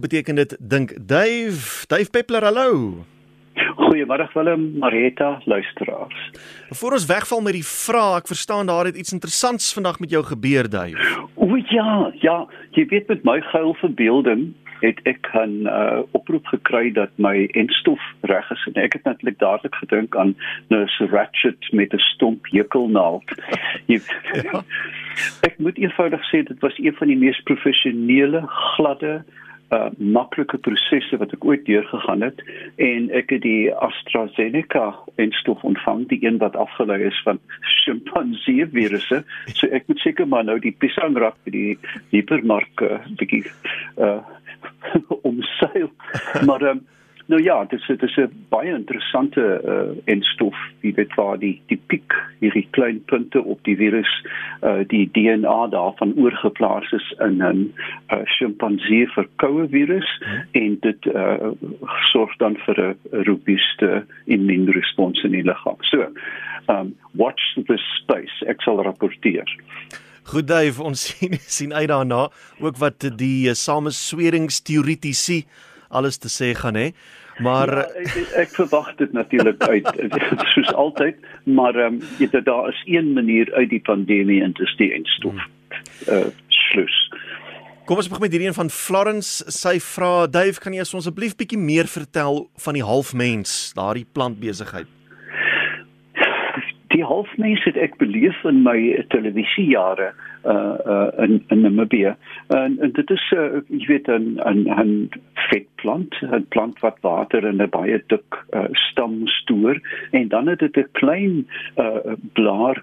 beteken dit dink Dave, Dave Peppler hallo. Goeiemôre Willem, Marita, luisteraars. Voor ons wegval met die vraag, ek verstaan daar het iets interessants vandag met jou gebeur, Dave. O ja, ja, jy weet met my geil verbeelding het ek 'n uh, oproep gekry dat my enstof reg is en ek het natuurlik dadelik gedink aan 'n ratchet met 'n stomp hekelnaald. Jy, ja. Ek moet eenvoudig sê dit was een van die mees professionele, gladde uh maklike prosesse wat ek ooit deurgegaan het en ek het die AstraZeneca enstof ontvang die een wat afgelei is van sjimpansee virusse so ek moet seker maar nou die pisangrak by die hipermark uh, bietjie uh omseil. Maar um, Nou ja, dit is dit is 'n baie interessante uh enstof, wie weet waar die die piek hierdie klein punte op die virus uh die DNA daarvan oorgeplaas is in 'n uh sjimpansee verkoue virus hmm. en dit uh sorg dan vir 'n robuuste immuunrespons in die liggaam. So, um watch this space, sal rapporteer. Goed Dave, ons sien sien uit daarna ook wat die uh, samesweringsteoretiese alles te sê gaan hè. Maar ja, ek, ek verwag dit natuurlik uit soos altyd, maar ehm um, dit daar is een manier uit die pandemie en dit is die eindstof. Hmm. Uh slus. Kom ons begin met hierdie een van Florence. Sy vra Dave, kan jy ons asseblief bietjie meer vertel van die halfmens, daardie plantbesigheid? Die halfmens het ek beleef in my televisiejare uh uh in in Namibië. En, en dit is uh, jy weet 'n 'n 'n vetplant, 'n plant wat water in 'n baie dik uh, stam stoor en dan het dit 'n klein uh blaar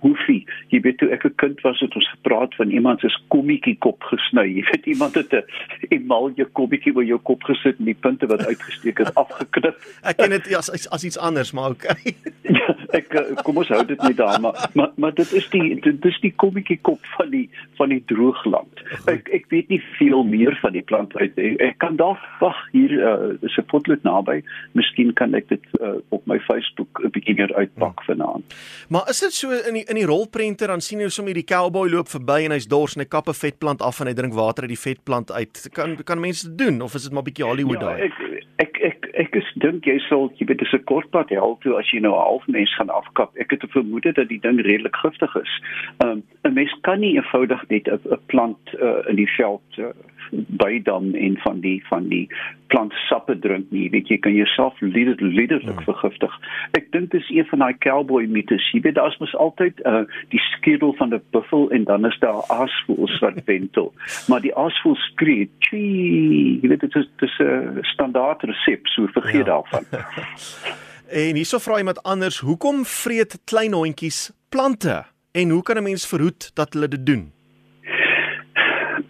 hoefie. Jy weet toe ek 'n kind was het ons gepraat van iemand se kommetjie kop gesny. Jy weet iemand het 'n emalje kommetjie oor jou kop gesit en die punte wat uitgesteek het afgeknip. ek ken dit as as iets anders, maar okay. ja, ek kom ons hou dit net daar, maar maar, maar dit is die dit is die kommetjie kop van die van die droogland. Ek ek weet nie veel meer van die plant uit. Ek, ek kan dalk wag hier uh, is 'n potlood naby. Miskien kan ek dit uh, op my Facebook 'n bietjie meer uitpak hmm. vanaand. Maar is dit so in die in die rolprenter dan sien jy sommer die cowboy loop verby en hy's dors en hy kap 'n vetplant af en hy drink water uit die vetplant uit. Kan kan mense dit doen of is dit maar bietjie Hollywood ja, daai? Ek ek ek ek is dink jy sal jy weet dis 'n kortpad hel toe as jy nou half mens gaan afkap. Ek het 'n vermoede dat die ding redelik giftig is. Ehm um, 'n mens kan nie eenvoudig net 'n plant uh, in die veld uh, bydam en van die van die plantsappe drink nie. Weet jy kan jouself lider liderlik hmm. vergiftig. Ek dink dis een van daai cowboy mites. Jy weet daar's mos altyd uh, die skedel van 'n buffel en dan is daar aasvoëls wat wentel. Maar die aasvoël skree, "Chee!" Jy weet dit is dis 'n standaard resep, so vergeet ja. daarvan. en hierso vra iemand anders, hoekom vreet klein hondjies plante? En hoe kan 'n mens verhoed dat hulle dit doen?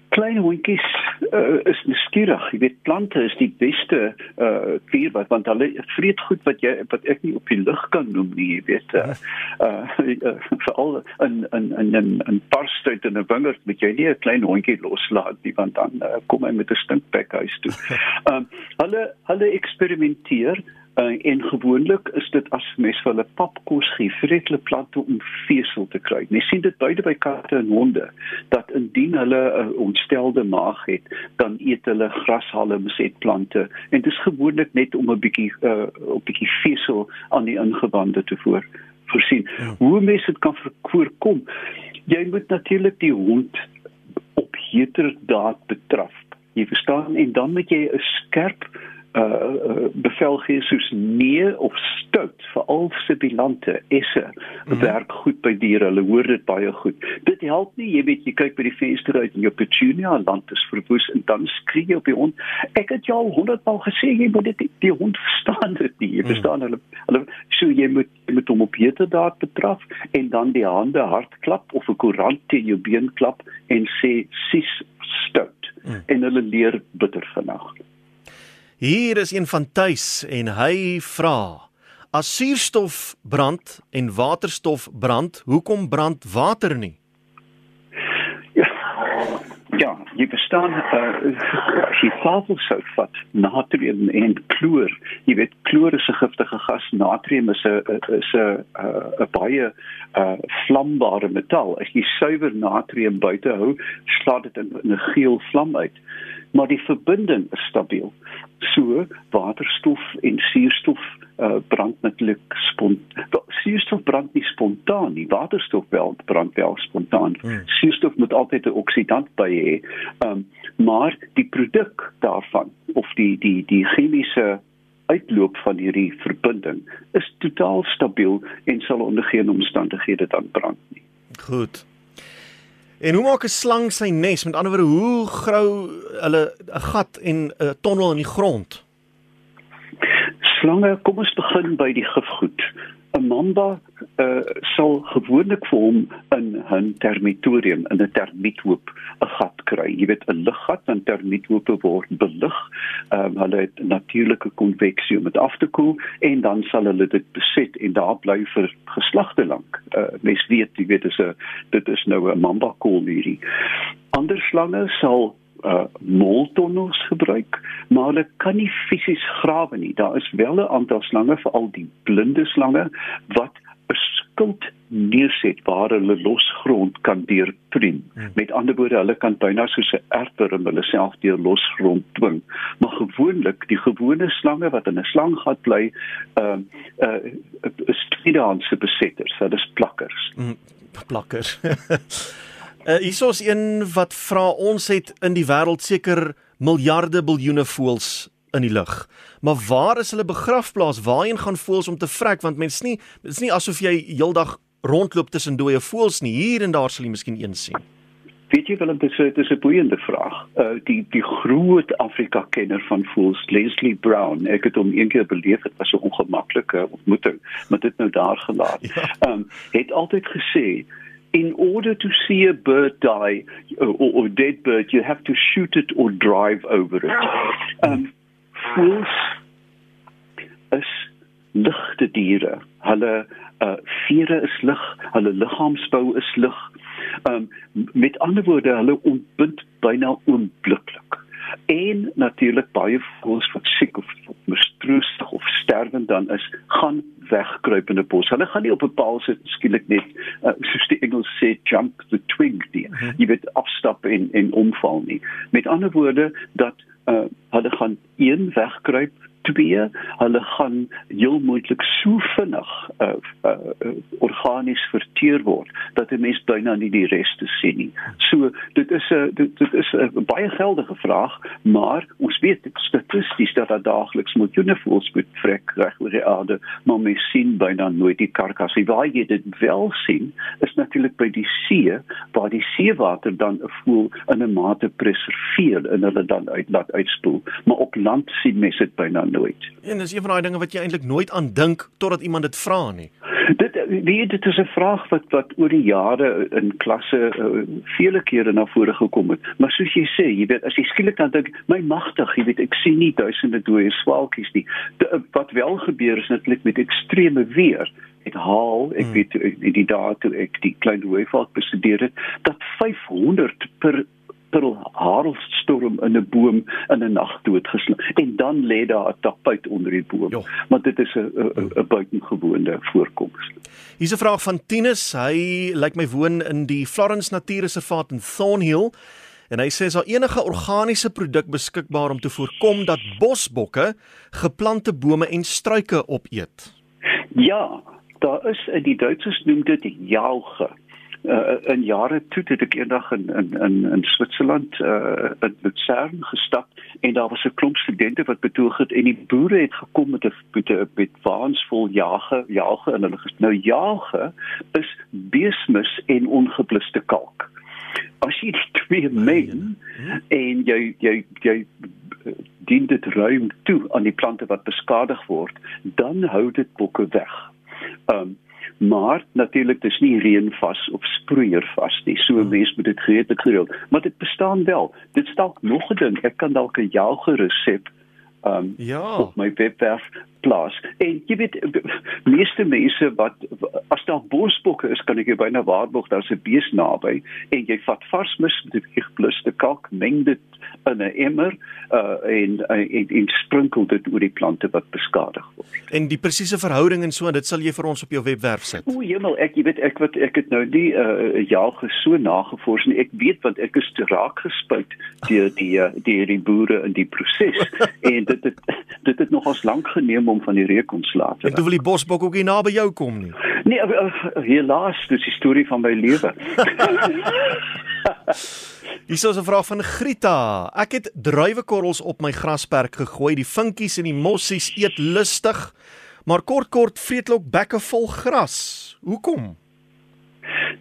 Klein hondjies uh, is nuuskierig. Jy weet plante is die beste uh dier wat want hulle vreet goed wat jy wat ek nie op die lug kan noem nie, jy weet. Uh, uh, uh veral in in in in 'n parkstuit in 'n wingerd moet jy nie 'n klein hondjie loslaat nie want dan uh, kom hy met 'n stinkbek huis toe. Ehm um, hulle hulle eksperimenteer Uh, en gewoonlik is dit as mens vir hulle papkos gee, vir hulle plante om vesel te kry. Mens sien dit beide by katte en honde dat indien hulle 'n uh, ontstelde maag het, dan eet hulle grashalms en plante en dit is gewoonlik net om 'n bietjie 'n uh, bietjie vesel aan die ingewande te voor voorsien. Ja. Hoe mense dit kan voorkom? Jy moet natuurlik die hond op heterdaad betraf. Jy verstaan en dan moet jy 'n skerp uh bevel gee soos nee of stout vir al sibilante esse mm. werk goed by diere hulle hoor dit baie goed dit help nie jy weet jy kyk by die venster uit en jou petunia land is verwoes en dan skree jy op die hond ek het jou al 100 maal gesê jy moet dit die hond verstaan dit nie jy mm. verstaan hulle hulle so jy moet jy moet hom op heterdaad betraf en dan die hande hard klap of 'n koerant teen jou been klap en sê sis stout mm. en hulle leer bitter vanaand Hier is een van tuis en hy vra: As suurstof brand en waterstof brand, hoekom brand water nie? Ja, ja jy verstaan uh, as jy swavelsout vat, natrium en kloor, jy weet kloor is 'n giftige gas, natrium is 'n is 'n 'n baie uh vlambare metaal. As jy suiwer natrium buite hou, slaat dit in 'n geel vlam uit maar die verbinding is stabiel. So waterstof en suurstof uh, brand natuurlik spontaan. Suurstof brand nie spontaan nie, waterstof wel brand wel spontaan. Hmm. Suurstof moet altyd 'n oksidant by hê. Um, maar die produk daarvan of die die die chemiese uitloop van hierdie verbinding is totaal stabiel en sal onder geen omstandighede dan brand nie. Goed. En hoe maak 'n slang sy nes? Met ander woorde, hoe grou hulle 'n gat en 'n tonnel in die grond? Slange, kom ons begin by die gifgoed. 'n Mamba uh, sal gewoonlik vir hom in 'n termitorium in 'n termiethoop 'n gat kry. Jy weet 'n luggat en termiethoope word belig. Ehm um, hulle het natuurlike konveksie om dit af te koel en dan sal hulle dit beset en daar bly vir geslagte lank. Uh, mens weet, jy weet dis 'n dit is nou 'n kool hierdie. Ander slange sal uh moltonnels gebruik, maar hulle kan nie fisies grawe nie. Daar is wel 'n aantal slange, veral die blinde slange wat 'n skild neerset waar hulle losgrond kan deurpriem. Hmm. Met ander woorde, hulle kan byna soos 'n erfworm hulle self deur losgrond dwing. Maar gewoonlik, die gewone slange wat in 'n slanggat bly, ehm uh, uh, is tweedehandse besetters, dit is plakkers. Hmm, plakkers. Uh, hier is een wat vra ons het in die wêreld seker miljarde biljoene voëls in die lug. Maar waar is hulle begrafplaas? Waarheen gaan voëls om te vrek? Want mens nie dit is nie asof jy heeldag rondloop tussen dooie voëls nie. Hier en daar sal jy miskien een sien. Weet jy wel dit is dit is 'n boeiende vraag. Uh die die groot Afrika kenner van voëls, Leslie Brown, ek het hom eendag beleef, dit was 'n ongemaklike ontmoeting, maar dit nou daar gelaat. Ja. Um het altyd gesê in order to see a bird die or, or dead bird, you have to shoot it or drive over it. Um, voels is ligte diere. Hulle uh, vere is lig, hulle liggaamsbou is lig. Um, met ander woorde, hulle ontbind byna oombliklik. En natuurlik baie voels wat siek of of sterwend dan is, gaan wegkruip in 'n bos. Hulle gaan nie op 'n paal sit skielik net uh, soos die Engels sê jump the twig die. Mm -hmm. Jy weet afstap en en omval nie. Met ander woorde dat uh, hulle gaan een wegkruip twee hulle gaan heel moontlik so vinnig uh, uh, uh, organies verteer word dat 'n mens byna nie die res te sien nie. So dit is 'n dit, dit is 'n baie geldige vraag, maar ons weet statisties dat daar daagliks miljoene voëls moet vrek reg oor die aarde, maar mens sien byna nooit die karkasse. Waar jy dit wel sien, is natuurlik by die see waar die seewater dan 'n voël in 'n mate preserveer en hulle dan uit laat uitspoel, maar op land sien mense dit byna nooit. En dis een van daai dinge wat jy eintlik nooit aan dink totdat iemand dit vra nie. Dit weet dit is 'n vraag wat wat oor die jare in klasse uh, vele kere na vore gekom het. Maar soos jy sê, jy weet as jy skielik dan dink, my magtig, jy weet ek sien nie duisende dooie swaalkies nie. De, wat wel gebeur is netlik met ekstreme weer ek haal ek hmm. weet die dae toe ek die klein valk bestudeer het dat 500 per Pearl Harlstorm in 'n boom in 'n nag doodgeslaan en dan lê daar 'n tapuit onder die boom. Jo. Maar dit is 'n 'n buitengewone voorkoms. Hier's 'n vraag van Tinus. Hy lyk like my woon in die Florence Natuurreservaat in Thornhill. En hy sê as daar enige organiese produk beskikbaar om te voorkom dat bosbokke geplante bome en struike opeet. Ja, daar is in die Duitsers noem dit jauche uh, in jare toe het ek eendag in in in in Switserland uh, in Luzern gestap en daar was 'n klomp studente wat betoog het en die boere het gekom met 'n met 'n met waans vol jage jage en hulle nou jage is beesmis en ongebluste kalk as jy twee meng en jy jy jy dien dit ruim toe aan die plante wat beskadig word dan hou dit bokke weg. Ehm um, maar natuurlik dis nie reënvas of sproeiervas nie. So hmm. mens moet dit gereed gereeld, maar dit bestaan wel. Dit stalk nog 'n ding. Ek kan dalk 'n jauge resep um ja. op my webwerf plaas. En jy weet meeste mense wat as daar bosbokke is, kan ek jou byna waarborg daar's 'n bees naby en jy vat vars mis met 'n gepluste kalk, meng dit in 'n emmer uh, en, en en sprinkel dit oor die plante wat beskadig word. En die presiese verhouding en so, dit sal jy vir ons op jou webwerf sit. O, jemmel, ek jy weet ek wat ek het nou nie 'n uh, jaar so nagevors nie. Ek weet want ek is te raak gespuit deur die uh, die die boere in die proses en dit het dit het nogals lank geneem om van die reuk ontslae te raak. Ek wil die bosbok ook nie naby jou kom nie. Nee, uh, uh, helaas, dis die storie van my lewe. Hier is 'n vraag van Grita. Ek het druiwekorrels op my grasperk gegooi. Die vinkies en die mossies eet lustig, maar kort kort vreet hulle ook bekke vol gras. Hoekom?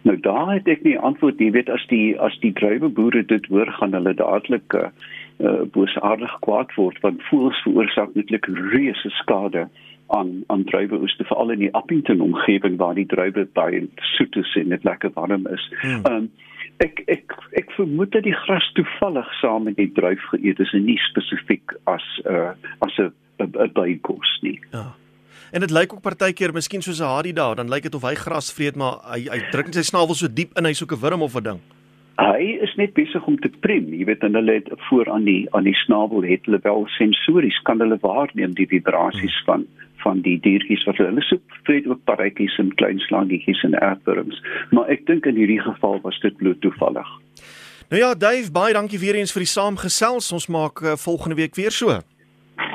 Nou daar het ek nie antwoord nie. Jy weet as die as die druiweboere dit hoor, gaan hulle dadelik uh, boosaardig kwaad word want voëls veroorsaak netlik reuse skade aan aan druiweoeste veral in die Appington omgewing waar die druiwe baie soet is en dit lekker warm is. Hmm. Um ek ek ek vermoed dat die gras toevallig saam met die druif geëet is en nie spesifiek as 'n uh, as 'n bykos nie. Ja. En dit lyk ook partykeer miskien soos 'n harie daar, dan lyk dit of hy gras vreet maar hy hy druk sy snavel so diep in hy soek 'n wurm of 'n ding. Hy is net besig om te prem, jy weet en hulle het voor aan die aan die snavel het hulle wel sensories kan hulle waarneem die vibrasies van van die diertjies wat hulle soek vreet ook paratjies en klein slangetjies en aardwurms. Maar ek dink in hierdie geval was dit bloot toevallig. Nou ja, Dave, baie dankie weer eens vir die saamgesels. Ons maak uh, volgende week weer so.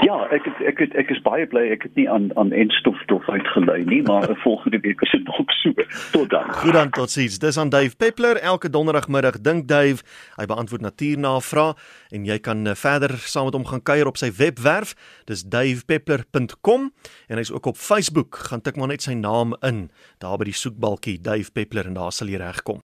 Ja, ek het, ek het, ek is baie bly ek het nie aan aan enstof stof uitgelei nie, maar volgende week is dit nog so. Tot dan. Goed dan, totsiens. Dis aan Dave Peppler elke donderdagmiddag dink Dave. Hy beantwoord natuurnavrae en jy kan uh, verder saam met hom gaan kuier op sy webwerf. Dis davepeppler.com en hy's ook op Facebook. Gaan tik maar net sy naam in daar by die soekbalkie Dave Peppler en daar sal jy regkom.